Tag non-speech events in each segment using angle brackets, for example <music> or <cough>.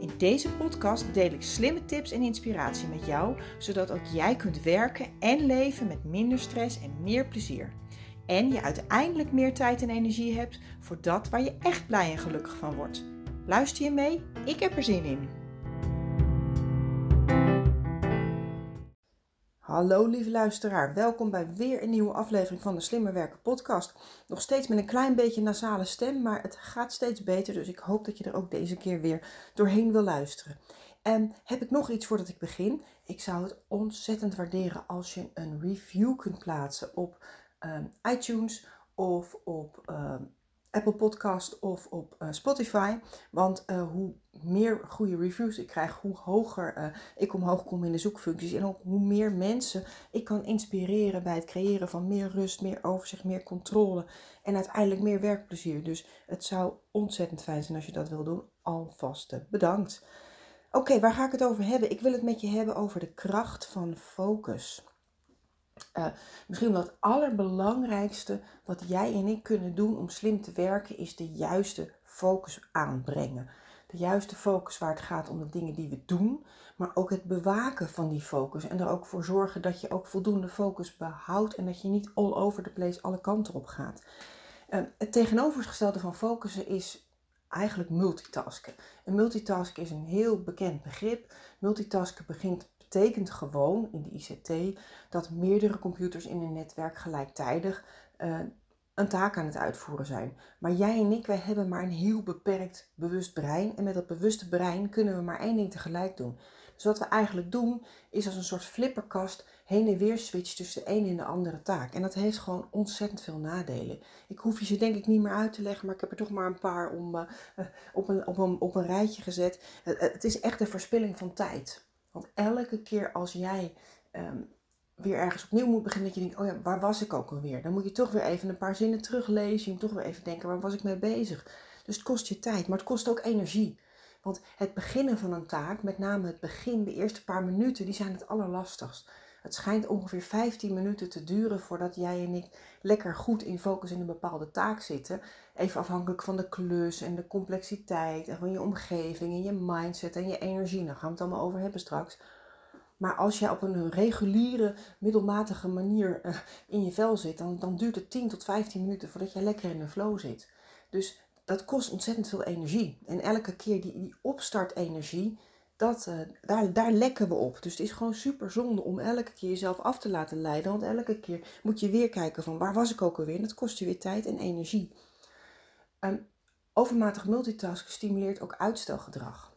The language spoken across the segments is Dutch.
In deze podcast deel ik slimme tips en inspiratie met jou, zodat ook jij kunt werken en leven met minder stress en meer plezier. En je uiteindelijk meer tijd en energie hebt voor dat waar je echt blij en gelukkig van wordt. Luister je mee? Ik heb er zin in. Hallo lieve luisteraar, welkom bij weer een nieuwe aflevering van de Slimmer Werken podcast. Nog steeds met een klein beetje nasale stem, maar het gaat steeds beter, dus ik hoop dat je er ook deze keer weer doorheen wil luisteren. En heb ik nog iets voordat ik begin? Ik zou het ontzettend waarderen als je een review kunt plaatsen op um, iTunes of op um, Apple Podcast of op uh, Spotify. Want uh, hoe meer goede reviews ik krijg, hoe hoger uh, ik omhoog kom in de zoekfuncties. En ook hoe meer mensen ik kan inspireren bij het creëren van meer rust, meer overzicht, meer controle. En uiteindelijk meer werkplezier. Dus het zou ontzettend fijn zijn als je dat wil doen. Alvast bedankt. Oké, waar ga ik het over hebben? Ik wil het met je hebben over de kracht van focus. Uh, misschien wel het allerbelangrijkste wat jij en ik kunnen doen om slim te werken, is de juiste focus aanbrengen. De juiste focus waar het gaat om de dingen die we doen, maar ook het bewaken van die focus. En er ook voor zorgen dat je ook voldoende focus behoudt en dat je niet all over the place alle kanten op gaat. Uh, het tegenovergestelde van focussen is eigenlijk multitasken. En multitasken is een heel bekend begrip. Multitasken begint betekent gewoon in de ICT dat meerdere computers in een netwerk gelijktijdig uh, een taak aan het uitvoeren zijn. Maar jij en ik, wij hebben maar een heel beperkt bewust brein. En met dat bewuste brein kunnen we maar één ding tegelijk doen. Dus wat we eigenlijk doen, is als een soort flipperkast heen en weer switchen tussen de ene en de andere taak. En dat heeft gewoon ontzettend veel nadelen. Ik hoef je ze denk ik niet meer uit te leggen, maar ik heb er toch maar een paar om, uh, op, een, op, een, op een rijtje gezet. Het is echt een verspilling van tijd. Want elke keer als jij um, weer ergens opnieuw moet beginnen, dat je denkt, oh ja, waar was ik ook alweer? Dan moet je toch weer even een paar zinnen teruglezen. Je moet toch weer even denken, waar was ik mee bezig? Dus het kost je tijd, maar het kost ook energie. Want het beginnen van een taak, met name het begin, de eerste paar minuten, die zijn het allerlastigst. Het schijnt ongeveer 15 minuten te duren voordat jij en ik lekker goed in focus in een bepaalde taak zitten. Even afhankelijk van de klus en de complexiteit en van je omgeving en je mindset en je energie. Daar gaan we het allemaal over hebben straks. Maar als jij op een reguliere, middelmatige manier uh, in je vel zit, dan, dan duurt het 10 tot 15 minuten voordat jij lekker in een flow zit. Dus dat kost ontzettend veel energie. En elke keer die, die opstartenergie, dat, uh, daar, daar lekken we op. Dus het is gewoon super zonde om elke keer jezelf af te laten leiden. Want elke keer moet je weer kijken van waar was ik ook alweer. En dat kost je weer tijd en energie. Um, overmatig multitasken stimuleert ook uitstelgedrag.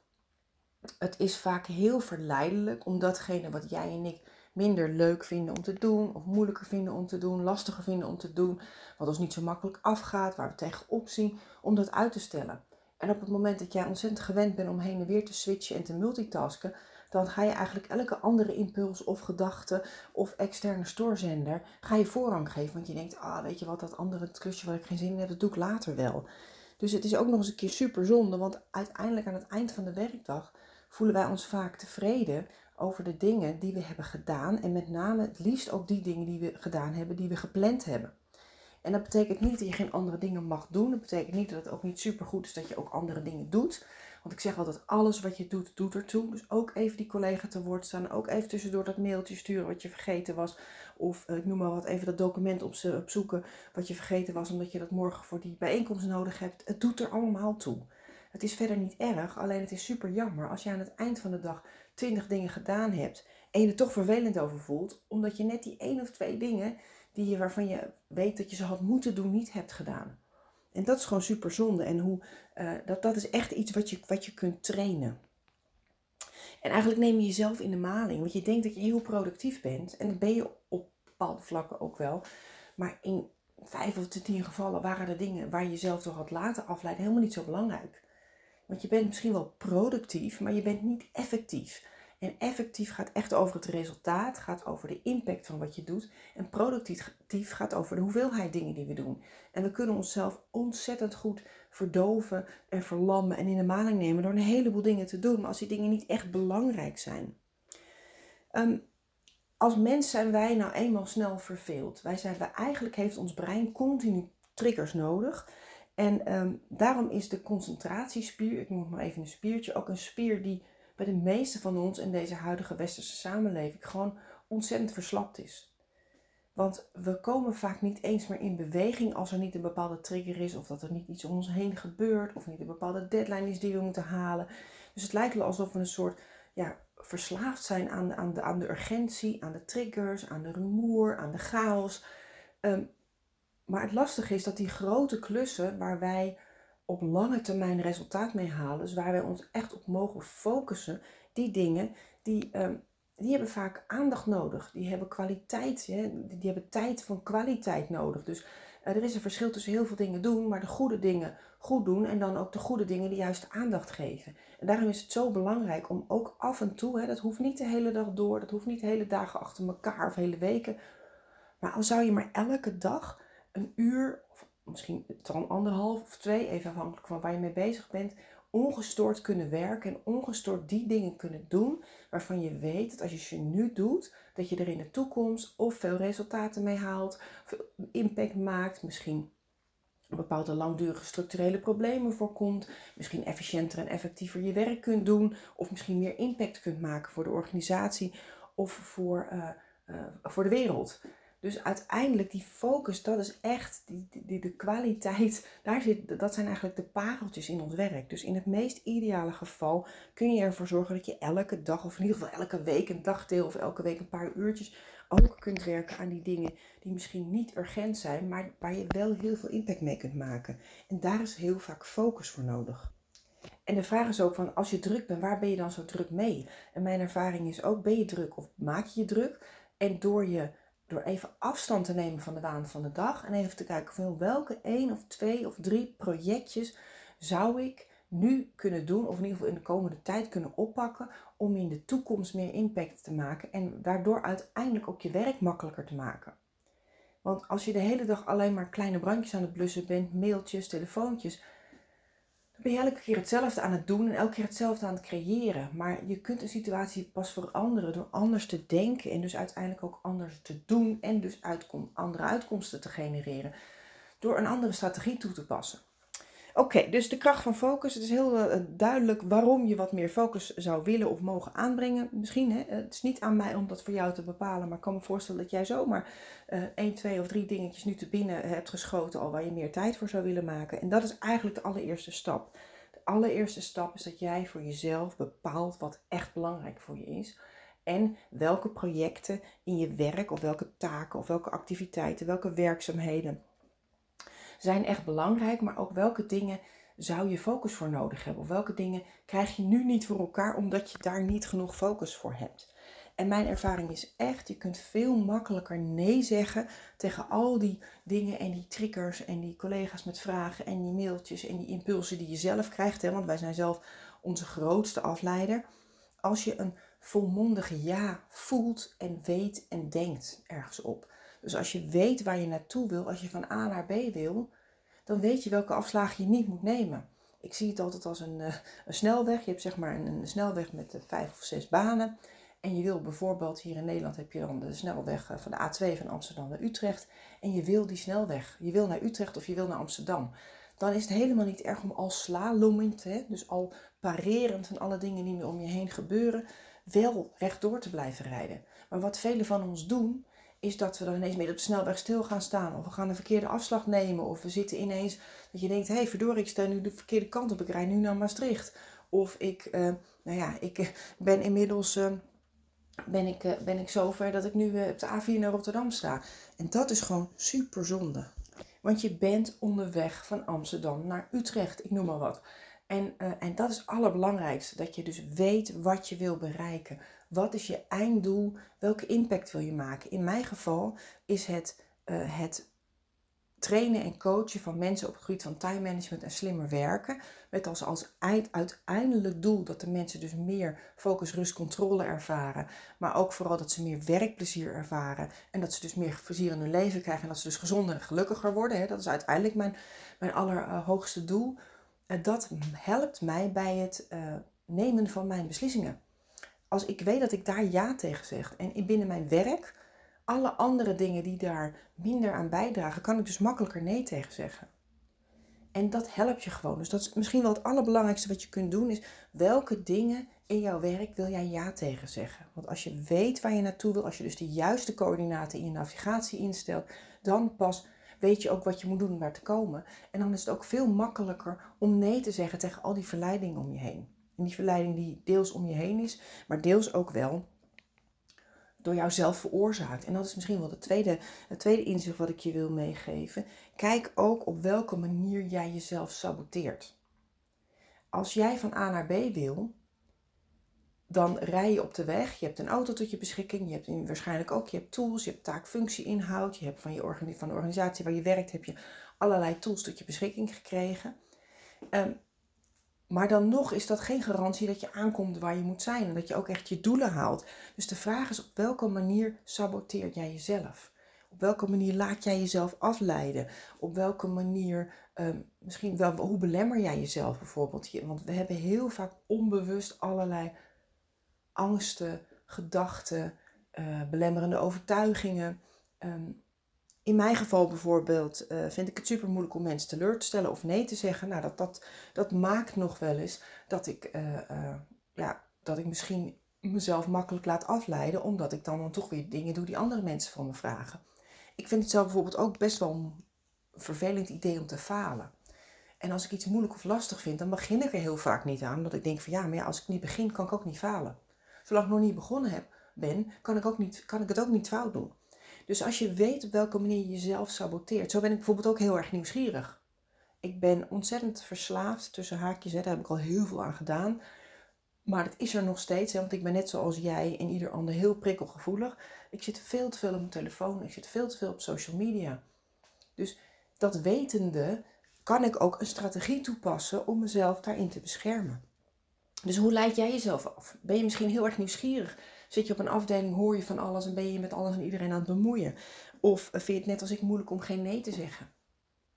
Het is vaak heel verleidelijk om datgene wat jij en ik minder leuk vinden om te doen, of moeilijker vinden om te doen, lastiger vinden om te doen, wat ons niet zo makkelijk afgaat, waar we tegenop zien, om dat uit te stellen. En op het moment dat jij ontzettend gewend bent om heen en weer te switchen en te multitasken, dan ga je eigenlijk elke andere impuls of gedachte of externe stoorzender ga je voorrang geven. Want je denkt, ah, weet je wat, dat andere klusje waar ik geen zin in heb, dat doe ik later wel. Dus het is ook nog eens een keer super zonde, want uiteindelijk aan het eind van de werkdag voelen wij ons vaak tevreden over de dingen die we hebben gedaan. En met name het liefst ook die dingen die we gedaan hebben, die we gepland hebben. En dat betekent niet dat je geen andere dingen mag doen. Dat betekent niet dat het ook niet super goed is dat je ook andere dingen doet. Want ik zeg altijd, alles wat je doet, doet ertoe. Dus ook even die collega te woord staan. Ook even tussendoor dat mailtje sturen wat je vergeten was. Of eh, ik noem maar wat, even dat document opzoeken wat je vergeten was. Omdat je dat morgen voor die bijeenkomst nodig hebt. Het doet er allemaal toe. Het is verder niet erg, alleen het is super jammer als je aan het eind van de dag twintig dingen gedaan hebt en je er toch vervelend over voelt, omdat je net die één of twee dingen die je, waarvan je weet dat je ze had moeten doen, niet hebt gedaan. En dat is gewoon super zonde. En hoe, uh, dat, dat is echt iets wat je, wat je kunt trainen. En eigenlijk neem je jezelf in de maling. Want je denkt dat je heel productief bent. En dat ben je op bepaalde vlakken ook wel. Maar in vijf of tien gevallen waren de dingen waar je jezelf door had laten afleiden helemaal niet zo belangrijk. Want je bent misschien wel productief, maar je bent niet effectief. En effectief gaat echt over het resultaat, gaat over de impact van wat je doet. En productief gaat over de hoeveelheid dingen die we doen. En we kunnen onszelf ontzettend goed verdoven en verlammen en in de maling nemen door een heleboel dingen te doen. Maar als die dingen niet echt belangrijk zijn. Ehm, als mens zijn wij nou eenmaal snel verveeld. Wij zijn, eigenlijk heeft ons brein continu triggers nodig. En ehm, daarom is de concentratiespier, ik noem het maar even een spiertje, ook een spier die bij de meeste van ons in deze huidige westerse samenleving gewoon ontzettend verslapt is. Want we komen vaak niet eens meer in beweging als er niet een bepaalde trigger is, of dat er niet iets om ons heen gebeurt, of niet een bepaalde deadline is die we moeten halen. Dus het lijkt wel alsof we een soort ja, verslaafd zijn aan, aan, de, aan de urgentie, aan de triggers, aan de rumoer, aan de chaos. Ehm, maar het lastige is dat die grote klussen waar wij op lange termijn resultaat mee halen, dus waar wij ons echt op mogen focussen, die dingen, die, ehm, die hebben vaak aandacht nodig. Die hebben kwaliteit, hè? die hebben tijd van kwaliteit nodig. Dus uh, er is een verschil tussen heel veel dingen doen, maar de goede dingen goed doen en dan ook de goede dingen die juist aandacht geven. En daarom is het zo belangrijk om ook af en toe, hè, dat hoeft niet de hele dag door, dat hoeft niet hele dagen achter elkaar of hele weken, maar al zou je maar elke dag een uur, misschien dan anderhalf of twee, even afhankelijk van waar je mee bezig bent, ongestoord kunnen werken en ongestoord die dingen kunnen doen waarvan je weet dat als je ze nu doet, dat je er in de toekomst of veel resultaten mee haalt, of impact maakt, misschien bepaalde langdurige structurele problemen voorkomt, misschien efficiënter en effectiever je werk kunt doen, of misschien meer impact kunt maken voor de organisatie of voor, uh, uh, voor de wereld. Dus uiteindelijk die focus, dat is echt die, die, de kwaliteit. Daar zit, dat zijn eigenlijk de pareltjes in ons werk. Dus in het meest ideale geval kun je ervoor zorgen dat je elke dag, of in ieder geval elke week een dagdeel of elke week een paar uurtjes ook kunt werken aan die dingen die misschien niet urgent zijn, maar waar je wel heel veel impact mee kunt maken. En daar is heel vaak focus voor nodig. En de vraag is ook van, als je druk bent, waar ben je dan zo druk mee? En mijn ervaring is ook, ben je druk of maak je je druk? En door je door even afstand te nemen van de waan van de dag en even te kijken van welke één of twee of drie projectjes zou ik nu kunnen doen, of in ieder geval in de komende tijd kunnen oppakken, om in de toekomst meer impact te maken en daardoor uiteindelijk ook je werk makkelijker te maken. Want als je de hele dag alleen maar kleine brandjes aan het blussen bent, mailtjes, telefoontjes, ben je elke keer hetzelfde aan het doen en elke keer hetzelfde aan het creëren. Maar je kunt een situatie pas veranderen door anders te denken en dus uiteindelijk ook anders te doen en dus andere uitkomsten te genereren. Door een andere strategie toe te passen. Oké, dus de kracht van focus. Het is heel uh, duidelijk waarom je wat meer focus zou willen of mogen aanbrengen. Misschien, hè, het is niet aan mij om dat voor jou te bepalen, maar ik kan me voorstellen dat jij zomaar uh, 1, 2 of 3 dingetjes nu te binnen hebt geschoten al waar je meer tijd voor zou willen maken. En dat is eigenlijk de allereerste stap. De allereerste stap is dat jij voor jezelf bepaalt wat echt belangrijk voor je is. En welke projecten in je werk of welke taken of welke activiteiten, welke werkzaamheden zijn echt belangrijk, maar ook welke dingen zou je focus voor nodig hebben? Of welke dingen krijg je nu niet voor elkaar omdat je daar niet genoeg focus voor hebt? En mijn ervaring is echt, je kunt veel makkelijker nee zeggen tegen al die dingen en die triggers en die collega's met vragen en die mailtjes en die impulsen die je zelf krijgt. Hè? Want wij zijn zelf onze grootste afleider. Als je een volmondig ja voelt en weet en denkt ergens op. Dus als je weet waar je naartoe wil, als je van A naar B wil, dan weet je welke afslagen je niet moet nemen. Ik zie het altijd als een, uh, een snelweg. Je hebt zeg maar een, snelweg met uh, vijf of zes banen. En je wil bijvoorbeeld, hier in Nederland heb je dan de snelweg uh, van de A2 van Amsterdam naar Utrecht. En je wil die snelweg. Je wil naar Utrecht of je wil naar Amsterdam. Dan is het helemaal niet erg om al slalommend, hè, dus al parerend van alle dingen die om je heen gebeuren, wel rechtdoor te blijven rijden. Maar wat velen van ons doen, is dat we dan ineens midden op de snelweg stil gaan staan. Of we gaan een verkeerde afslag nemen. Of we zitten ineens dat je denkt, hé hey, verdorie, ik sta nu de verkeerde kant op. Ik rijd nu naar Maastricht. Of ik, uh, nou ja, ik eh, ben inmiddels, uh, ben, ik, ben ik zover dat ik nu op de A4 naar Rotterdam sta. En dat is gewoon super zonde. Want je bent onderweg van Amsterdam naar Utrecht, ik noem maar wat. En, en dat is het allerbelangrijkste, dat je dus weet wat je wil bereiken. Wat is je einddoel? Welke impact wil je maken? In mijn geval is het, uh, het trainen en coachen van mensen op het gebied van time management en slimmer werken. Met als, als uiteindelijk doel dat de mensen dus meer focus, rust, controle ervaren. Maar ook vooral dat ze meer werkplezier ervaren. En dat ze dus meer plezier in hun leven krijgen. En dat ze dus gezonder en gelukkiger worden. Dat is uiteindelijk mijn, mijn allerhoogste doel. Dat helpt mij bij het uh, nemen van mijn beslissingen. Als ik weet dat ik daar ja tegen zeg en binnen mijn werk alle andere dingen die daar minder aan bijdragen, kan ik dus makkelijker nee tegen zeggen. En dat helpt je gewoon. Dus dat is misschien wel het allerbelangrijkste wat je kunt doen, is welke dingen in jouw werk wil jij ja tegen zeggen. Want als je weet waar je naartoe wil, als je dus de juiste coördinaten in je navigatie instelt, dan pas weet je ook wat je moet doen om daar te komen. En dan is het ook veel makkelijker om nee te zeggen tegen al die verleidingen om je heen. En die verleiding die deels om je heen is, maar deels ook wel door jouzelf veroorzaakt. En dat is misschien wel de tweede, het tweede inzicht wat ik je wil meegeven. Kijk ook op welke manier jij jezelf saboteert. Als jij van A naar B wil, dan rij je op de weg. Je hebt een auto tot je beschikking. Je hebt waarschijnlijk ook je hebt tools. Je hebt taak, functie, inhoud. Je hebt van, je van de organisatie waar je werkt heb je allerlei tools tot je beschikking gekregen. Um, maar dan nog is dat geen garantie dat je aankomt waar je moet zijn en dat je ook echt je doelen haalt. Dus de vraag is op welke manier saboteer jij jezelf? Op welke manier laat jij jezelf afleiden? Op welke manier, ehm, misschien wel, hoe belemmer jij jezelf bijvoorbeeld? Want we hebben heel vaak onbewust allerlei angsten, gedachten, uh, belemmerende overtuigingen. Um, in mijn geval bijvoorbeeld uh, vind ik het super moeilijk om mensen teleur te stellen of nee te zeggen. Nou, dat, dat, dat maakt nog wel eens dat ik, uh, ja, dat ik misschien mezelf makkelijk laat afleiden, omdat ik dan, dan toch weer dingen doe die andere mensen van me vragen. Ik vind het zelf bijvoorbeeld ook best wel een vervelend idee om te falen. En als ik iets moeilijk of lastig vind, dan begin ik er heel vaak niet aan. Omdat ik denk van ja, maar ja, als ik niet begin, kan ik ook niet falen. Zolang ik nog niet begonnen heb, ben, kan ik, ook niet, kan ik het ook niet fout doen. Dus als je weet op welke manier je jezelf saboteert. Zo ben ik bijvoorbeeld ook heel erg nieuwsgierig. Ik ben ontzettend verslaafd tussen haakjes. Hè, daar heb ik al heel veel aan gedaan. Maar het is er nog steeds. Hè, want ik ben net zoals jij en ieder ander heel prikkelgevoelig. Ik zit veel te veel op mijn telefoon. Ik zit veel te veel op social media. Dus dat wetende kan ik ook een strategie toepassen om mezelf daarin te beschermen. Dus hoe leid jij jezelf af? Ben je misschien heel erg nieuwsgierig Zit je op een afdeling, hoor je van alles en ben je met alles en iedereen aan het bemoeien? Of vind je het net als ik moeilijk om geen nee te zeggen?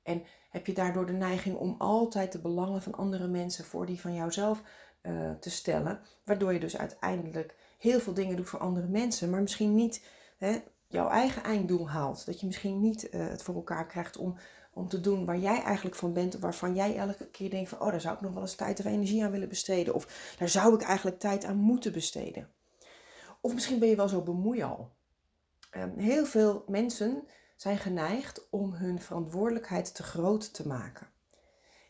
En heb je daardoor de neiging om altijd de belangen van andere mensen voor die van jouzelf uh, te stellen, waardoor je dus uiteindelijk heel veel dingen doet voor andere mensen, maar misschien niet hè, jouw eigen einddoel haalt. Dat je misschien niet uh, het voor elkaar krijgt om, om te doen waar jij eigenlijk van bent, waarvan jij elke keer denkt van, oh, daar zou ik nog wel eens tijd of energie aan willen besteden, of daar zou ik eigenlijk tijd aan moeten besteden. Of misschien ben je wel zo bemoeial. Um, heel veel mensen zijn geneigd om hun verantwoordelijkheid te groot te maken.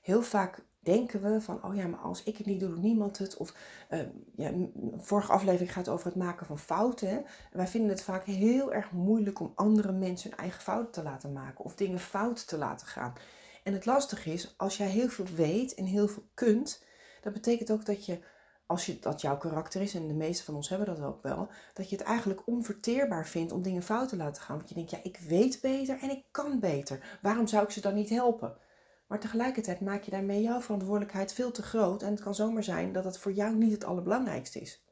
Heel vaak denken we van, oh ja, maar als ik het niet doe, doet niemand het. Of uh, ja, vorige aflevering gaat over het maken van fouten. Wij vinden het vaak heel erg moeilijk om andere mensen hun eigen fouten te laten maken of dingen fout te laten gaan. En het lastige is, als jij heel veel weet en heel veel kunt, dat betekent ook dat je als je, dat jouw karakter is, en de meeste van ons hebben dat ook wel, dat je het eigenlijk onverteerbaar vindt om dingen fout te laten gaan. Want je denkt, ja, ik weet beter en ik kan beter. Waarom zou ik ze dan niet helpen? Maar tegelijkertijd maak je daarmee jouw verantwoordelijkheid veel te groot. En het kan zomaar zijn dat het voor jou niet het allerbelangrijkste is.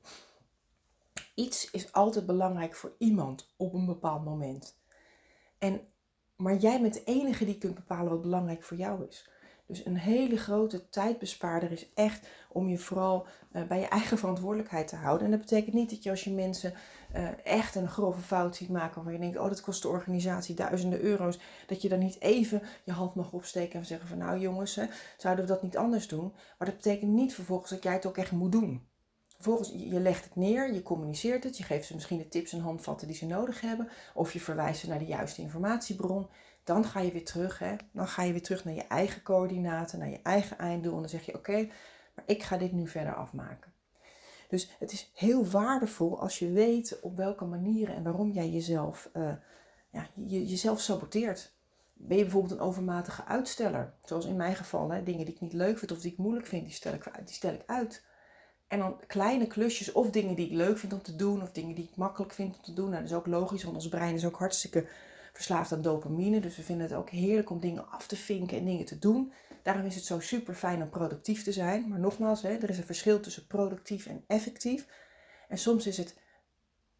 Iets is altijd belangrijk voor iemand op een bepaald moment. En, maar jij bent de enige die kunt bepalen wat belangrijk voor jou is. Dus een hele grote tijdbespaarder is echt om je vooral uh, bij je eigen verantwoordelijkheid te houden. En dat betekent niet dat je als je mensen uh, echt een grove fout ziet maken, waar je denkt, oh dat kost de organisatie duizenden euro's, dat je dan niet even je hand mag opsteken en zeggen van nou jongens, zouden we dat niet anders doen? Maar dat betekent niet vervolgens dat jij het ook echt moet doen. Vervolgens, je legt het neer, je communiceert het, je geeft ze misschien de tips en handvatten die ze nodig hebben, of je verwijst ze naar de juiste informatiebron. Dan ga je weer terug, hè? dan ga je weer terug naar je eigen coördinaten, naar je eigen einddoel. En dan zeg je, oké, maar ik ga dit nu verder afmaken. Dus het is heel waardevol als je weet op welke manieren en waarom jij jezelf, uh, ja, je, jezelf saboteert. Ben je bijvoorbeeld een overmatige uitsteller? Zoals in mijn geval, hè, dingen die ik niet leuk vind of die ik moeilijk vind, die stel ik, die stel ik uit. En dan kleine klusjes of dingen die ik leuk vind om te doen of dingen die ik makkelijk vind om te doen. Nou, dat is ook logisch, want ons brein is ook hartstikke verslaafd aan dopamine. Dus we vinden het ook heerlijk om dingen af te vinken en dingen te doen. Daarom is het zo super fijn om productief te zijn. Maar nogmaals, hè, er is een verschil tussen productief en effectief. En soms is het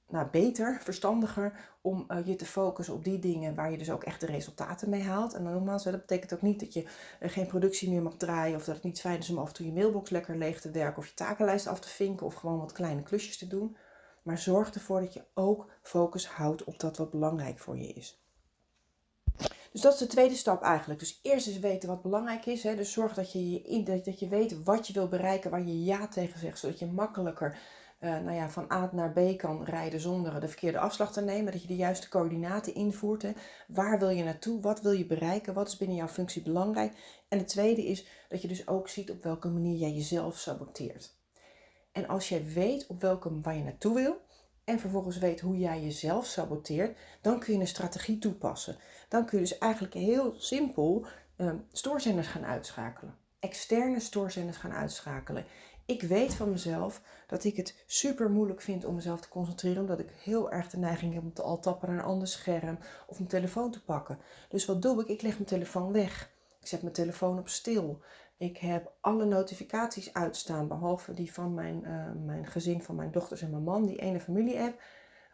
nou, beter, <laughs> verstandiger om uh, je te focussen op die dingen waar je dus ook echt de resultaten mee haalt. En nogmaals, dat betekent ook niet dat je uh, geen productie meer mag draaien of dat het niet fijn is om af en toe je mailbox lekker leeg te werken of je takenlijst af te vinken of gewoon wat kleine klusjes te doen. Maar zorg ervoor dat je ook focus houdt op dat wat belangrijk voor je is. Dus dat is de tweede stap eigenlijk. Dus eerst eens weten wat belangrijk is. Hè. Dus zorg dat je, dat je weet wat je wil bereiken, waar je ja tegen zegt, zodat je makkelijker uh, nou ja, van A naar B kan rijden zonder de verkeerde afslag te nemen. Dat je de juiste coördinaten invoert. Waar wil je naartoe? Wat wil je bereiken? Wat is binnen jouw functie belangrijk? En het tweede is dat je dus ook ziet op welke manier jij jezelf saboteert. En als jij weet op welke waar je naartoe wil en vervolgens weet hoe jij jezelf saboteert, dan kun je een strategie toepassen. Dan kun je dus eigenlijk heel simpel um, stoorzenders gaan uitschakelen. Externe stoorzenders gaan uitschakelen. Ik weet van mezelf dat ik het super moeilijk vind om mezelf te concentreren, omdat ik heel erg de neiging heb om te al tappen naar een ander scherm of mijn telefoon te pakken. Dus wat doe ik? Ik leg mijn telefoon weg. Ik zet mijn telefoon op stil. Ik heb alle notificaties uitstaan, behalve die van mijn, uh, mijn gezin, van mijn dochters en mijn man, die ene familie-app.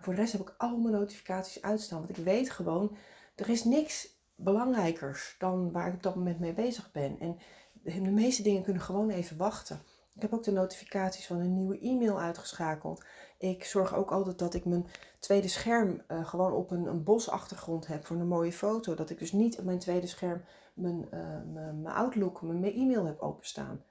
Voor de rest heb ik al mijn notificaties uitstaan, want ik weet gewoon, er is niks belangrijkers dan waar ik op dat moment mee bezig ben. En de meeste dingen kunnen gewoon even wachten. Ik heb ook de notificaties van een nieuwe e-mail uitgeschakeld. Ik zorg ook altijd dat ik mijn tweede scherm uh, gewoon op een, een bosachtergrond heb voor een mooie foto. Dat ik dus niet op mijn tweede scherm mijn, uh, mijn, mijn Outlook, mijn e-mail heb openstaan.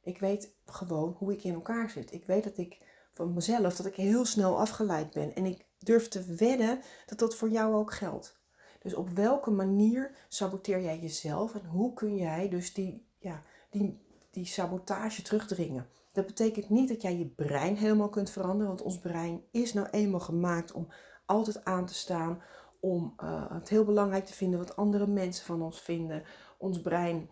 Ik weet gewoon hoe ik in elkaar zit. Ik weet dat ik van mezelf dat ik heel snel afgeleid ben. En ik durf te wedden dat dat voor jou ook geldt. Dus op welke manier saboteer jij jezelf en hoe kun jij dus die, ja, die, die sabotage terugdringen? Dat betekent niet dat jij je brein helemaal kunt veranderen, want ons brein is nou eenmaal gemaakt om altijd aan te staan, om uh, het heel belangrijk te vinden wat andere mensen van ons vinden. Ons brein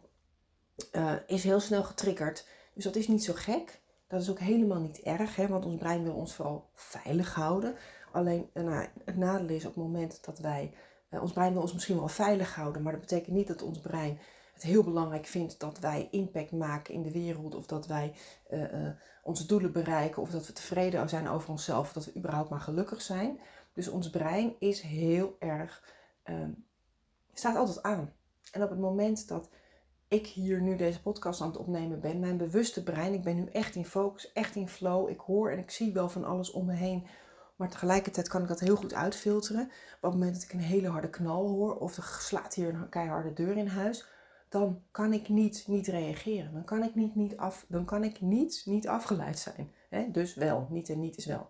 uh, is heel snel getriggerd, dus dat is niet zo gek. Dat is ook helemaal niet erg, hè, want ons brein wil ons vooral veilig houden. Alleen uh, nou, het nadeel is op het moment dat wij, ons brein wil ons misschien wel veilig houden, maar dat betekent niet dat ons brein het heel belangrijk vindt dat wij impact maken in de wereld of dat wij onze doelen bereiken of dat we tevreden zijn over onszelf of dat we überhaupt maar gelukkig zijn. Dus ons brein is heel erg, uh, staat altijd aan. En op het moment dat ik hier nu deze podcast aan het opnemen ben, mijn bewuste brein, ik ben nu echt in focus, echt in flow. Ik hoor en ik zie wel van alles om me heen. Maar tegelijkertijd kan ik dat heel goed uitfilteren. Op het moment dat ik een hele harde knal hoor of er slaat hier een keiharde deur in huis, dan kan ik niet, niet reageren. Dan kan ik niet, niet, af, dan kan ik niet, niet afgeleid zijn. Dus wel, niet en niet is wel.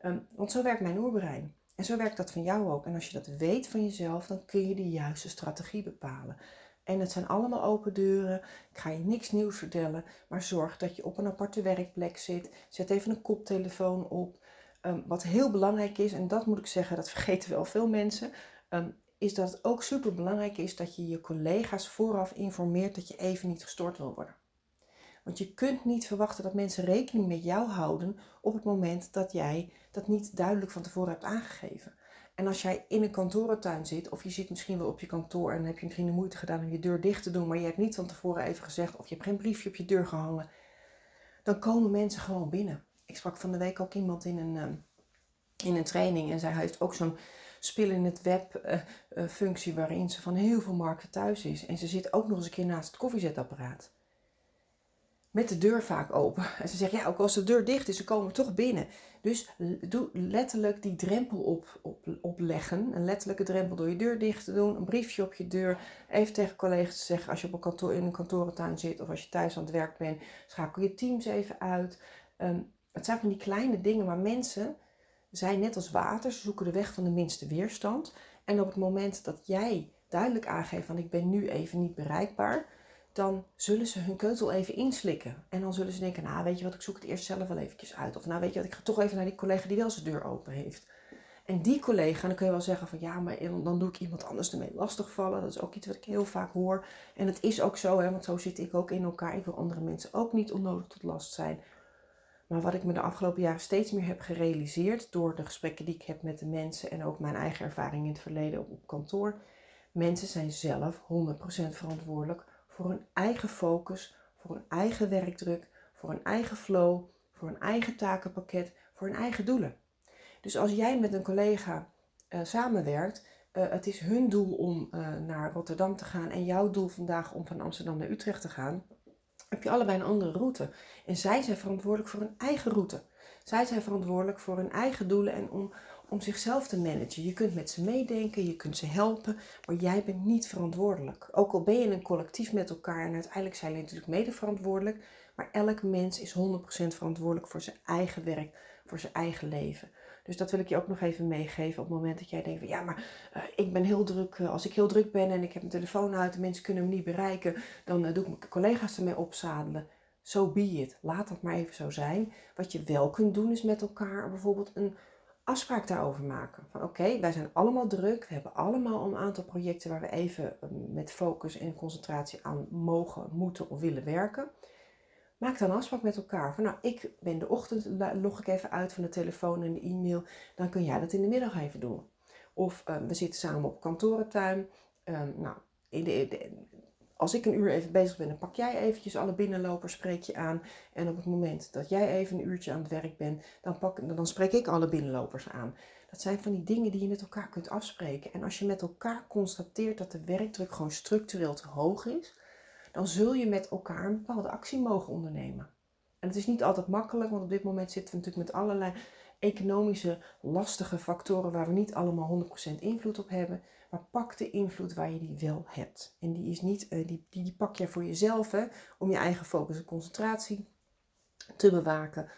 Ehm, want zo werkt mijn oerbrein. En zo werkt dat van jou ook. En als je dat weet van jezelf, dan kun je de juiste strategie bepalen. En het zijn allemaal open deuren. Ik ga je niks nieuws vertellen, maar zorg dat je op een aparte werkplek zit. Zet even een koptelefoon op. Ehm, wat heel belangrijk is, en dat moet ik zeggen, dat <laughs> vergeten wel veel mensen, ehm, is dat het ook super belangrijk is dat je je collega's vooraf informeert dat je even niet gestoord wil worden. Want je kunt niet verwachten dat mensen rekening met jou houden op het moment dat jij dat niet duidelijk van tevoren hebt aangegeven. En als jij in een kantorentuin zit, of je zit misschien wel op je kantoor en heb je misschien de moeite gedaan om je deur dicht te doen, maar je hebt niet van tevoren even gezegd, of je hebt geen briefje op je deur gehangen, dan komen mensen gewoon binnen. Ik sprak van de week ook iemand in een, ehm, in een training en zij heeft ook zo'n spil in het web uh, uh, functie waarin ze van heel veel markten thuis is. En ze zit ook nog eens een keer naast het koffiezetapparaat met de deur vaak open. En ze zeggen, ja, ook als de deur dicht is, ze komen toch binnen. Dus doe letterlijk die drempel op, op, opleggen. Een letterlijke drempel door je deur dicht te doen. Een briefje op je deur. Even tegen collega's te zeggen als je op een kantoor, in een kantorentuin zit of als je thuis aan het werk bent. Schakel je teams even uit. Um, het zijn van die kleine dingen, maar mensen zijn net als water. Ze zoeken de weg van de minste weerstand. En op het moment dat jij duidelijk aangeeft van ik ben nu even niet bereikbaar dan zullen ze hun keutel even inslikken. En dan zullen ze denken, nou weet je wat, ik zoek het eerst zelf wel eventjes uit. Of nou weet je wat, ik ga toch even naar die collega die wel zijn deur open heeft. En die collega, dan kun je wel zeggen van ja, maar dan doe ik iemand anders ermee lastigvallen. Dat is ook iets wat ik heel vaak hoor. En het is ook zo, hè, want zo zit ik ook in elkaar. Ik wil andere mensen ook niet onnodig tot last zijn. Maar wat ik me de afgelopen jaren steeds meer heb gerealiseerd door de gesprekken die ik heb met de mensen en ook mijn eigen ervaring in het verleden op, op kantoor. Mensen zijn zelf 100% verantwoordelijk voor hun eigen focus, voor hun eigen werkdruk, voor hun eigen flow, voor hun eigen takenpakket, voor hun eigen doelen. Dus als jij met een collega uh, samenwerkt, uh, het is hun doel om uh, naar Rotterdam te gaan en jouw doel vandaag om van Amsterdam naar Utrecht te gaan, heb je allebei een andere route. En zij zijn verantwoordelijk voor hun eigen route. Zij zijn verantwoordelijk voor hun eigen doelen en om, om zichzelf te managen. Je kunt met ze meedenken, je kunt ze helpen, maar jij bent niet verantwoordelijk. Ook al ben je een collectief met elkaar en uiteindelijk zijn jullie natuurlijk mede verantwoordelijk, maar elk mens is 100% verantwoordelijk voor zijn eigen werk, voor zijn eigen leven. Dus dat wil ik je ook nog even meegeven op het moment dat jij denkt van ja, maar uh, ik ben heel druk. Uh, als ik heel druk ben en ik heb mijn telefoon uit en mensen kunnen me niet bereiken, dan uh, doe ik mijn collega's ermee opzadelen. Zo so be it. Laat dat maar even zo zijn. Wat je wel kunt doen is met elkaar bijvoorbeeld een afspraak daarover maken. Van oké, wij zijn allemaal druk. We hebben allemaal een aantal projecten waar we even met focus en concentratie aan mogen, moeten of willen werken. Maak dan afspraak met elkaar. Van nou, ik ben de ochtend, log ik even uit van de telefoon en de e-mail. Dan kun jij dat in de middag even doen. Of um, we zitten samen op kantorentuin. Um, nou, in de, als ik een uur even bezig ben, dan pak jij eventjes alle binnenlopers, spreek je aan. En op het moment dat jij even een uurtje aan het werk bent, dan, pak, dan spreek ik alle binnenlopers aan. Dat zijn van die dingen die je met elkaar kunt afspreken. En als je met elkaar constateert dat de werkdruk gewoon structureel te hoog is, dan zul je met elkaar een bepaalde actie mogen ondernemen. En het is niet altijd makkelijk, want op dit moment zitten we natuurlijk met allerlei economische lastige factoren waar we niet allemaal 100% invloed op hebben. Maar pak de invloed waar je die wel hebt. En die, is niet, uh, die, die, pak je voor jezelf hè, om je eigen focus en concentratie te bewaken.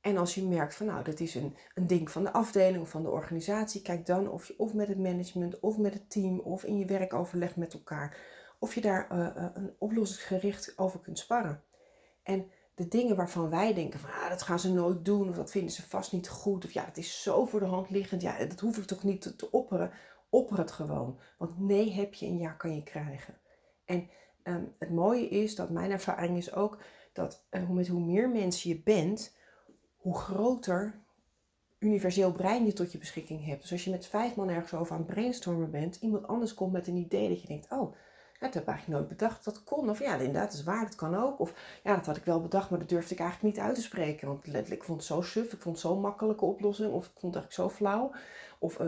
En als je merkt van nou, dat is een, een ding van de afdeling of van de organisatie, kijk dan of je of met het management of met het team of in je werkoverleg met elkaar of je daar uh, een oplossingsgericht over kunt sparren. En de dingen waarvan wij denken van ah, dat gaan ze nooit doen of dat vinden ze vast niet goed of ja, het is zo voor de hand liggend, ja, dat hoef ik toch niet te, te opperen. Opper het gewoon, want nee heb je en ja kan je krijgen. En um, het mooie is dat mijn ervaring is ook dat uh, met hoe meer mensen je bent, hoe groter universeel brein je tot je beschikking hebt. Dus als je met vijf man ergens over aan het brainstormen bent, iemand anders komt met een idee dat je denkt, oh, dat heb ik eigenlijk nooit bedacht dat kon. Of ja, inderdaad, dat is waar, dat kan ook. Of ja, dat had ik wel bedacht, maar dat durfde ik eigenlijk niet uit te spreken. Want letterlijk, ik vond het zo suf, ik vond het zo'n makkelijke oplossing. Of ik vond het eigenlijk zo flauw. Of, uh,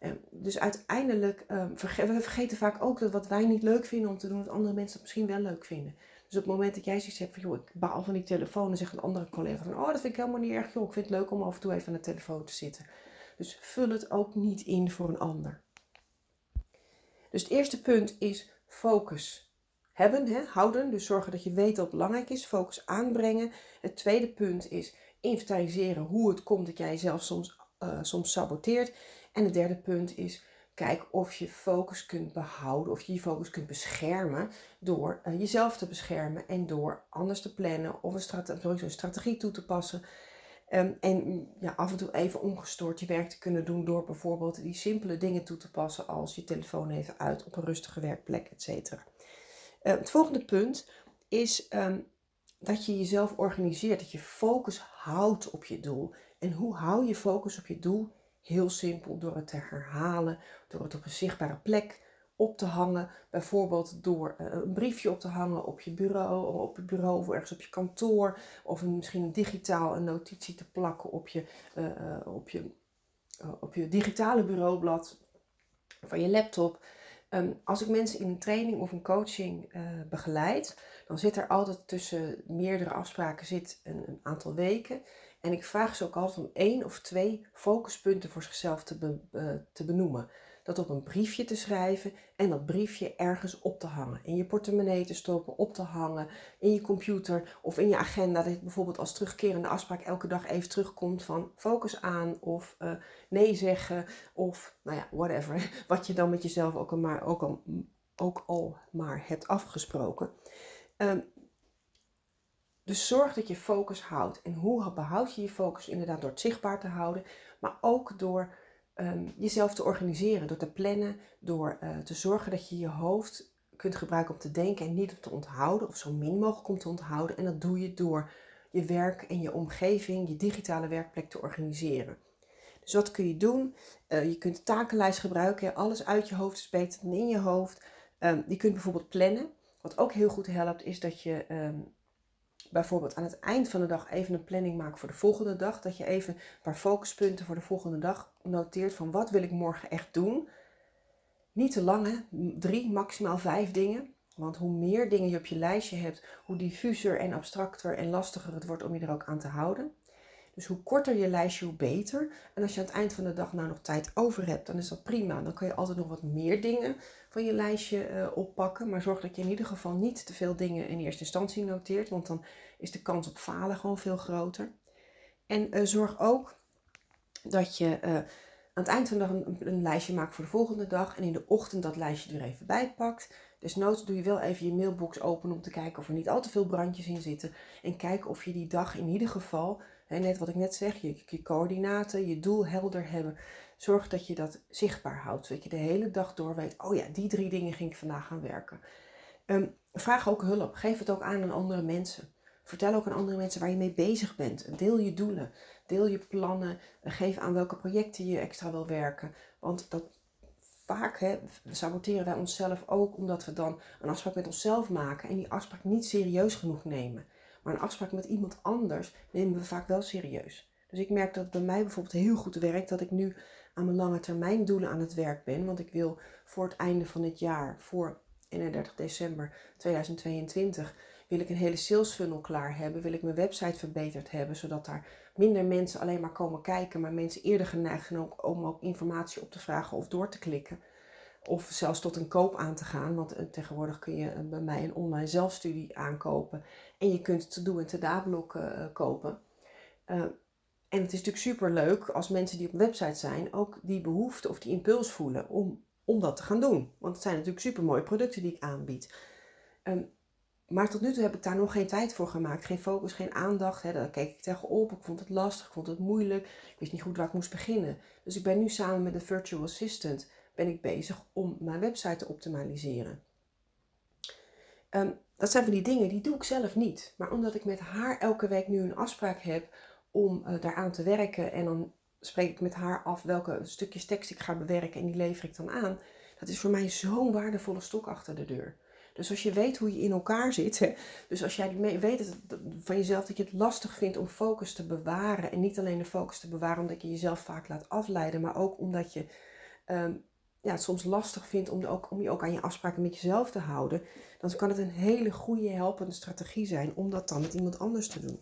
uh, dus uiteindelijk, verge we vergeten vaak ook dat wat wij niet leuk vinden om te doen, dat andere mensen dat misschien wel leuk vinden. Dus op het moment dat jij zoiets hebt van, joh, ik baal van die telefoon, dan zegt een andere collega van, oh, dat vind ik helemaal niet erg, joh, ik vind het leuk om af en toe even aan de telefoon te zitten. Dus vul het ook niet in voor een ander. Dus het eerste punt is focus hebben, hè, houden. Dus zorgen dat je weet wat belangrijk is. Focus aanbrengen. Het tweede punt is inventariseren hoe het komt dat jij jezelf soms, uh, soms saboteert. En het derde punt is kijk of je focus kunt behouden, of je je focus kunt beschermen door uh, jezelf te beschermen en door anders te plannen of een strategie toe te passen. Um, en ja, af en toe even ongestoord je werk te kunnen doen door bijvoorbeeld die simpele dingen toe te passen als je telefoon even uit op een rustige werkplek, et cetera. Uh, het volgende punt is um, dat je jezelf organiseert, dat je focus houdt op je doel. En hoe hou je focus op je doel? Heel simpel, door het te herhalen, door het op een zichtbare plek op te hangen. Bijvoorbeeld door eh, een briefje op te hangen op je bureau, op je bureau of ergens op je kantoor. Of misschien digitaal een notitie te plakken op je, uh, op je, op je digitale bureaublad van je laptop. Um, als ik mensen in een training of een coaching begeleid, dan zit er altijd tussen meerdere afspraken zit een, een, aantal weken. En ik vraag ze ook altijd om één of twee focuspunten voor zichzelf te, te benoemen dat op een briefje te schrijven en dat briefje ergens op te hangen. In je portemonnee te stoppen, op te hangen, in je computer of in je agenda. Dat je bijvoorbeeld als terugkerende afspraak elke dag even terugkomt van focus aan of uh, nee zeggen of nou ja, whatever. <laughs> Wat je dan met jezelf ook al maar, ook al, ook al maar hebt afgesproken. Um, dus zorg dat je focus houdt. En hoe behoud je je focus? Inderdaad door het zichtbaar te houden, maar ook door um, jezelf te organiseren, door te plannen, door uh, te zorgen dat je je hoofd kunt gebruiken om te denken en niet om te onthouden, of zo min mogelijk om te onthouden. En dat doe je door je werk en je omgeving, je digitale werkplek te organiseren. Dus wat kun je doen? Uh, je kunt takenlijst gebruiken. Alles uit je hoofd is beter dan in je hoofd. Um, je kunt bijvoorbeeld plannen. Wat ook heel goed helpt, is dat je um, bijvoorbeeld aan het eind van de dag even een planning maakt voor de volgende dag. Dat je even een paar focuspunten voor de volgende dag noteert van wat wil ik morgen echt doen. Niet te lang, hè? drie, maximaal vijf dingen. Want hoe meer dingen je op je lijstje hebt, hoe diffuser en abstracter en lastiger het wordt om je er ook aan te houden. Dus hoe korter je lijstje, hoe beter. En als je aan het eind van de dag nou nog tijd over hebt, dan is dat prima. Dan kan je altijd nog wat meer dingen van je lijstje uh, oppakken. Maar zorg dat je in ieder geval niet te veel dingen in eerste instantie noteert, want dan is de kans op falen gewoon veel groter. En uh, zorg ook dat je uh, aan het eind van de dag een, lijstje maakt voor de volgende dag en in de ochtend dat lijstje er even bij pakt. Desnoods doe je wel even je mailbox open om te kijken of er niet al te veel brandjes in zitten. En kijk of je die dag in ieder geval, hè, net wat ik net zeg, je, je coördinaten, je doel helder hebben. Zorg dat je dat zichtbaar houdt. Zodat je de hele dag door weet, oh ja, die drie dingen ging ik vandaag gaan werken. Um, vraag ook hulp. Geef het ook aan aan andere mensen. Vertel ook aan andere mensen waar je mee bezig bent. Deel je doelen. Deel je plannen. Geef aan welke projecten je extra wil werken. Want dat vaak hè, saboteren wij onszelf ook omdat we dan een afspraak met onszelf maken en die afspraak niet serieus genoeg nemen. Maar een afspraak met iemand anders nemen we vaak wel serieus. Dus ik merk dat het bij mij bijvoorbeeld heel goed werkt dat ik nu aan mijn lange termijn doelen aan het werk ben. Want ik wil voor het einde van het jaar, voor 31 december 2022, wil ik een hele sales funnel klaar hebben. Wil ik mijn website verbeterd hebben, zodat daar minder mensen alleen maar komen kijken, maar mensen eerder geneigd zijn om ook informatie op te vragen of door te klikken. Of zelfs tot een koop aan te gaan. Want eh, tegenwoordig kun je eh, bij mij een online zelfstudie aankopen. En je kunt te doen en te dablokken uh, kopen. En het is natuurlijk super leuk als mensen die op een website zijn ook die behoefte of die impuls voelen om, om dat te gaan doen. Want het zijn natuurlijk super mooie producten die ik aanbied. Um, maar tot nu toe heb ik daar nog geen tijd voor gemaakt. Geen focus, geen aandacht. Daar keek ik tegenop. Ik vond het lastig, ik vond het moeilijk. Ik wist niet goed waar ik moest beginnen. Dus ik ben nu samen met de virtual assistant ben ik bezig om mijn website te optimaliseren. Um, dat zijn van die dingen die doe ik zelf niet. Maar omdat ik met haar elke week nu een afspraak heb om uh, daaraan te werken. En dan spreek ik met haar af welke stukjes tekst ik ga bewerken en die lever ik dan aan. Dat is voor mij zo'n waardevolle stok achter de deur. Dus als je weet hoe je in elkaar zit, dus als jij weet van jezelf dat je het lastig vindt om focus te bewaren. En niet alleen de focus te bewaren omdat je jezelf vaak laat afleiden, maar ook omdat je um, ja, het soms lastig vindt om, ook, om je ook aan je afspraken met jezelf te houden. Dan kan het een hele goede helpende strategie zijn om dat dan met iemand anders te doen.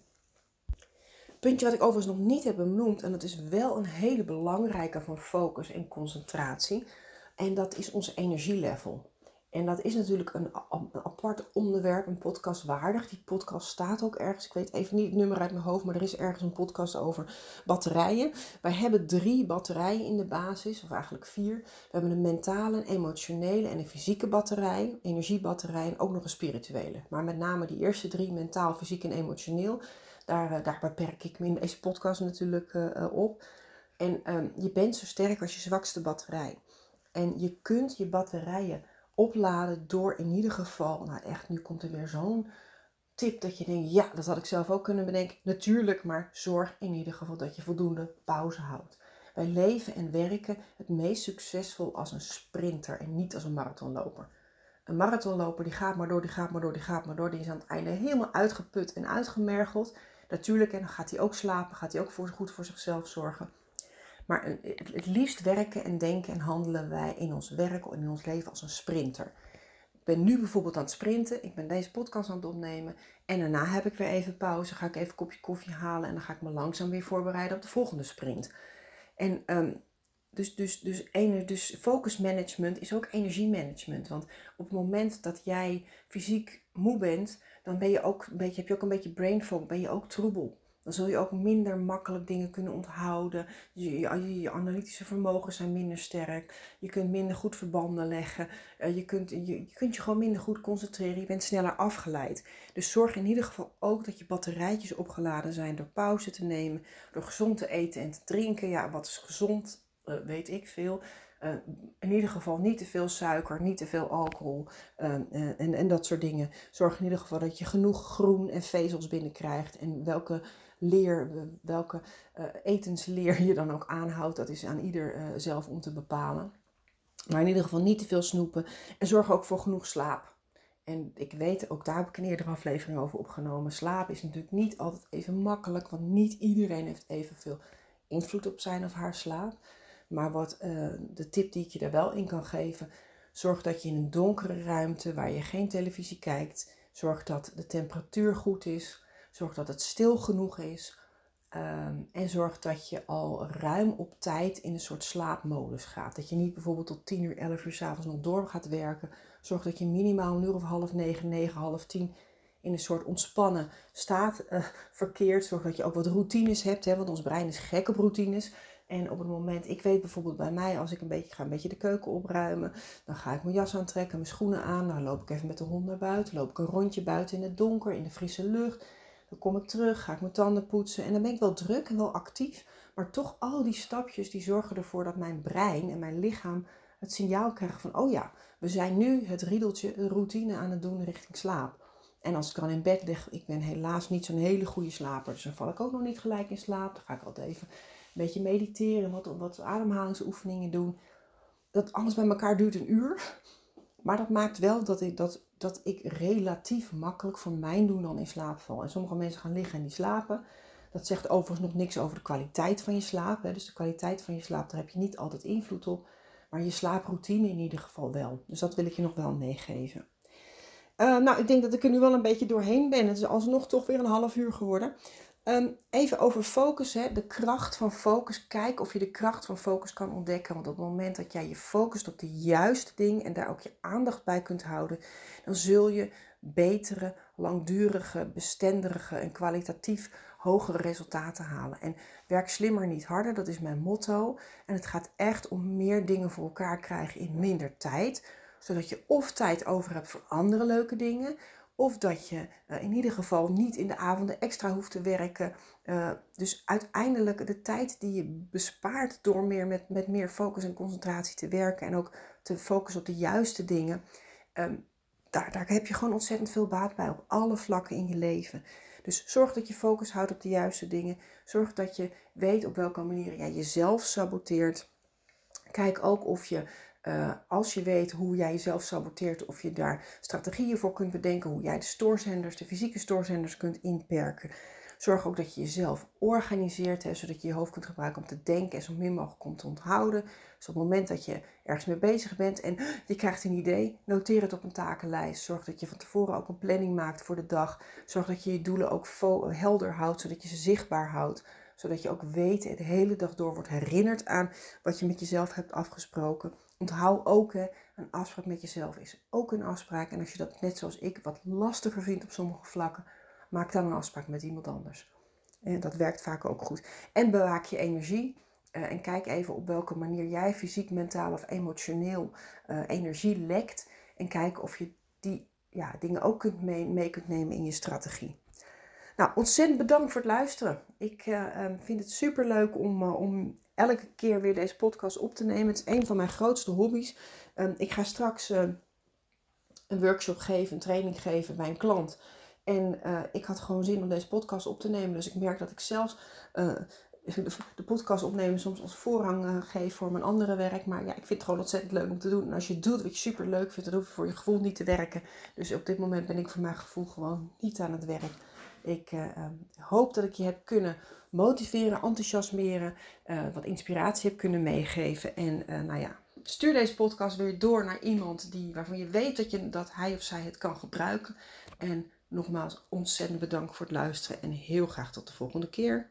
Puntje wat ik overigens nog niet heb benoemd, en dat is wel een hele belangrijke van focus en concentratie. En dat is ons energielevel. En dat is natuurlijk een, apart onderwerp, een podcast waardig. Die podcast staat ook ergens. Ik weet even niet het nummer uit mijn hoofd, maar er is ergens een podcast over batterijen. Wij hebben drie batterijen in de basis, of eigenlijk vier. We hebben een mentale, een emotionele en een fysieke batterij, energiebatterij en ook nog een spirituele. Maar met name die eerste drie, mentaal, fysiek en emotioneel, daar, eh, daar beperk ik me in deze podcast natuurlijk uh, op. En um, je bent zo sterk als je zwakste batterij. En je kunt je batterijen opladen door in ieder geval, nou echt, nu komt er weer zo'n tip dat je denkt, ja, dat had ik zelf ook kunnen bedenken. Natuurlijk, maar zorg in ieder geval dat je voldoende pauze houdt. Wij leven en werken het meest succesvol als een sprinter en niet als een marathonloper. Een marathonloper die gaat maar door, die gaat maar door, die gaat maar door. Die is aan het einde helemaal uitgeput en uitgemergeld. Natuurlijk, en dan gaat hij ook slapen, gaat hij ook goed voor zichzelf zorgen. Maar het liefst werken en denken en handelen wij in ons werk en in ons leven als een sprinter. Ik ben nu bijvoorbeeld aan het sprinten. Ik ben deze podcast aan het opnemen. En daarna heb ik weer even pauze. Ga ik even een kopje koffie halen. En dan ga ik me langzaam weer voorbereiden op de volgende sprint. En um, dus, dus, dus, dus focus management is ook energiemanagement. Want op het moment dat jij fysiek moe bent, dan ben je ook een beetje, heb je ook een beetje brain fog, ben je ook troebel dan zul je ook minder makkelijk dingen kunnen onthouden. Je, je, je analytische vermogens zijn minder sterk. Je kunt minder goed verbanden leggen. Uh, je, kunt, je, kunt je gewoon minder goed concentreren. Je bent sneller afgeleid. Dus zorg in ieder geval ook dat je batterijtjes opgeladen zijn door pauze te nemen. Door gezond te eten en te drinken. Ja, wat is gezond? Uh, weet ik veel. in ieder geval niet te veel suiker, niet te veel alcohol en, en dat soort dingen. Zorg in ieder geval dat je genoeg groen en vezels binnenkrijgt. En welke leer, welke etensleer je dan ook aanhoudt, dat is aan ieder zelf om te bepalen. Maar in ieder geval niet te veel snoepen. En zorg ook voor genoeg slaap. En ik weet, ook daar heb ik een eerdere aflevering over opgenomen. Slaap is natuurlijk niet altijd even makkelijk, want niet iedereen heeft evenveel invloed op zijn of haar slaap. Maar wat uh, de tip die ik je daar wel in kan geven, zorg dat je in een donkere ruimte waar je geen televisie kijkt, zorg dat de temperatuur goed is, zorg dat het stil genoeg is. Ehm, en zorg dat je al ruim op tijd in een soort slaapmodus gaat. Dat je niet bijvoorbeeld tot 10 uur, 11 uur s'avonds nog door gaat werken. Zorg dat je minimaal een uur of half negen, negen, half tien in een soort ontspannen staat uh, verkeert. Zorg dat je ook wat routines hebt, hè, want ons brein is gek op routines. En op het moment, ik weet bijvoorbeeld bij mij, als ik een beetje ga een beetje de keuken opruimen, dan ga ik mijn jas aantrekken, mijn schoenen aan, dan loop ik even met de hond naar buiten, loop ik een rondje buiten in het donker, in de frisse lucht. Dan kom ik terug, ga ik mijn tanden poetsen en dan ben ik wel druk en wel actief. Maar toch al die stapjes die zorgen ervoor dat mijn brein en mijn lichaam het signaal krijgen van, oh ja, we zijn nu het riedeltje, de routine aan het doen richting slaap. En als ik dan in bed lig, ik ben helaas niet zo'n hele goede slaper, dus dan val ik ook nog niet gelijk in slaap. Dan ga ik altijd even een beetje mediteren, wat, wat ademhalingsoefeningen doen. Dat alles bij elkaar duurt een uur. Maar dat maakt wel dat ik, dat, dat ik relatief makkelijk voor mijn doen dan in slaap val. En sommige mensen gaan liggen en die slapen. Dat zegt overigens nog niks over de kwaliteit van je slaap. Hè. Dus de kwaliteit van je slaap, daar heb je niet altijd invloed op. Maar je slaaproutine in ieder geval wel. Dus dat wil ik je nog wel meegeven. Uh, nou, ik denk dat ik er nu wel een beetje doorheen ben. Het is alsnog toch weer een half uur geworden. Um, even over focus, hè. de kracht van focus. Kijk of je de kracht van focus kan ontdekken. Want op het moment dat jij je focust op de juiste ding en daar ook je aandacht bij kunt houden, dan zul je betere, langdurige, bestendige en kwalitatief hogere resultaten halen. En werk slimmer, niet harder, dat is mijn motto. En het gaat echt om meer dingen voor elkaar krijgen in minder tijd. Zodat je of tijd over hebt voor andere leuke dingen. Of dat je uh, in ieder geval niet in de avonden extra hoeft te werken. Uh, dus uiteindelijk de tijd die je bespaart door meer met, met meer focus en concentratie te werken. En ook te focussen op de juiste dingen. Um, daar, daar heb je gewoon ontzettend veel baat bij op alle vlakken in je leven. Dus zorg dat je focus houdt op de juiste dingen. Zorg dat je weet op welke manier jij jezelf saboteert. Kijk ook of je, uh, als je weet hoe jij jezelf saboteert, of je daar strategieën voor kunt bedenken, hoe jij de stoorzenders, de fysieke stoorzenders kunt inperken. Zorg ook dat je jezelf organiseert, hè, zodat je je hoofd kunt gebruiken om te denken en zo min mogelijk komt te onthouden. Dus op het moment dat je ergens mee bezig bent en je krijgt een idee, noteer het op een takenlijst. Zorg dat je van tevoren ook een planning maakt voor de dag. Zorg dat je je doelen ook helder houdt, zodat je ze zichtbaar houdt. Zodat je ook weet en de hele dag door wordt herinnerd aan wat je met jezelf hebt afgesproken. Onthoud ook, een afspraak met jezelf is ook een afspraak. En als je dat net zoals ik wat lastiger vindt op sommige vlakken, maak dan een afspraak met iemand anders. En dat werkt vaak ook goed. En bewaak je energie. Uh, en kijk even op welke manier jij fysiek, mentaal of emotioneel uh, energie lekt. En kijk of je die ja, dingen ook kunt mee, mee, kunt nemen in je strategie. Nou, ontzettend bedankt voor het luisteren. Ik uh, vind het super leuk om, om elke keer weer deze podcast op te nemen. Het is een van mijn grootste hobby's. Um, ik ga straks een workshop geven, een training geven bij een klant. En ik had gewoon zin om deze podcast op te nemen. Dus ik merk dat ik zelfs de podcast opnemen soms als voorrang geef voor mijn andere werk. Maar ja, ik vind het gewoon ontzettend leuk om te doen. En als je het doet wat je super leuk vindt, dan hoef je voor je gevoel niet te werken. Dus op dit moment ben ik voor mijn gevoel gewoon niet aan het werk. Ik hoop dat ik je heb kunnen motiveren, enthousiasmeren, wat inspiratie heb kunnen meegeven. En nou ja, stuur deze podcast weer door naar iemand die, waarvan je weet dat, je, dat hij of zij het kan gebruiken. En Nogmaals ontzettend bedankt voor het luisteren en heel graag tot de volgende keer.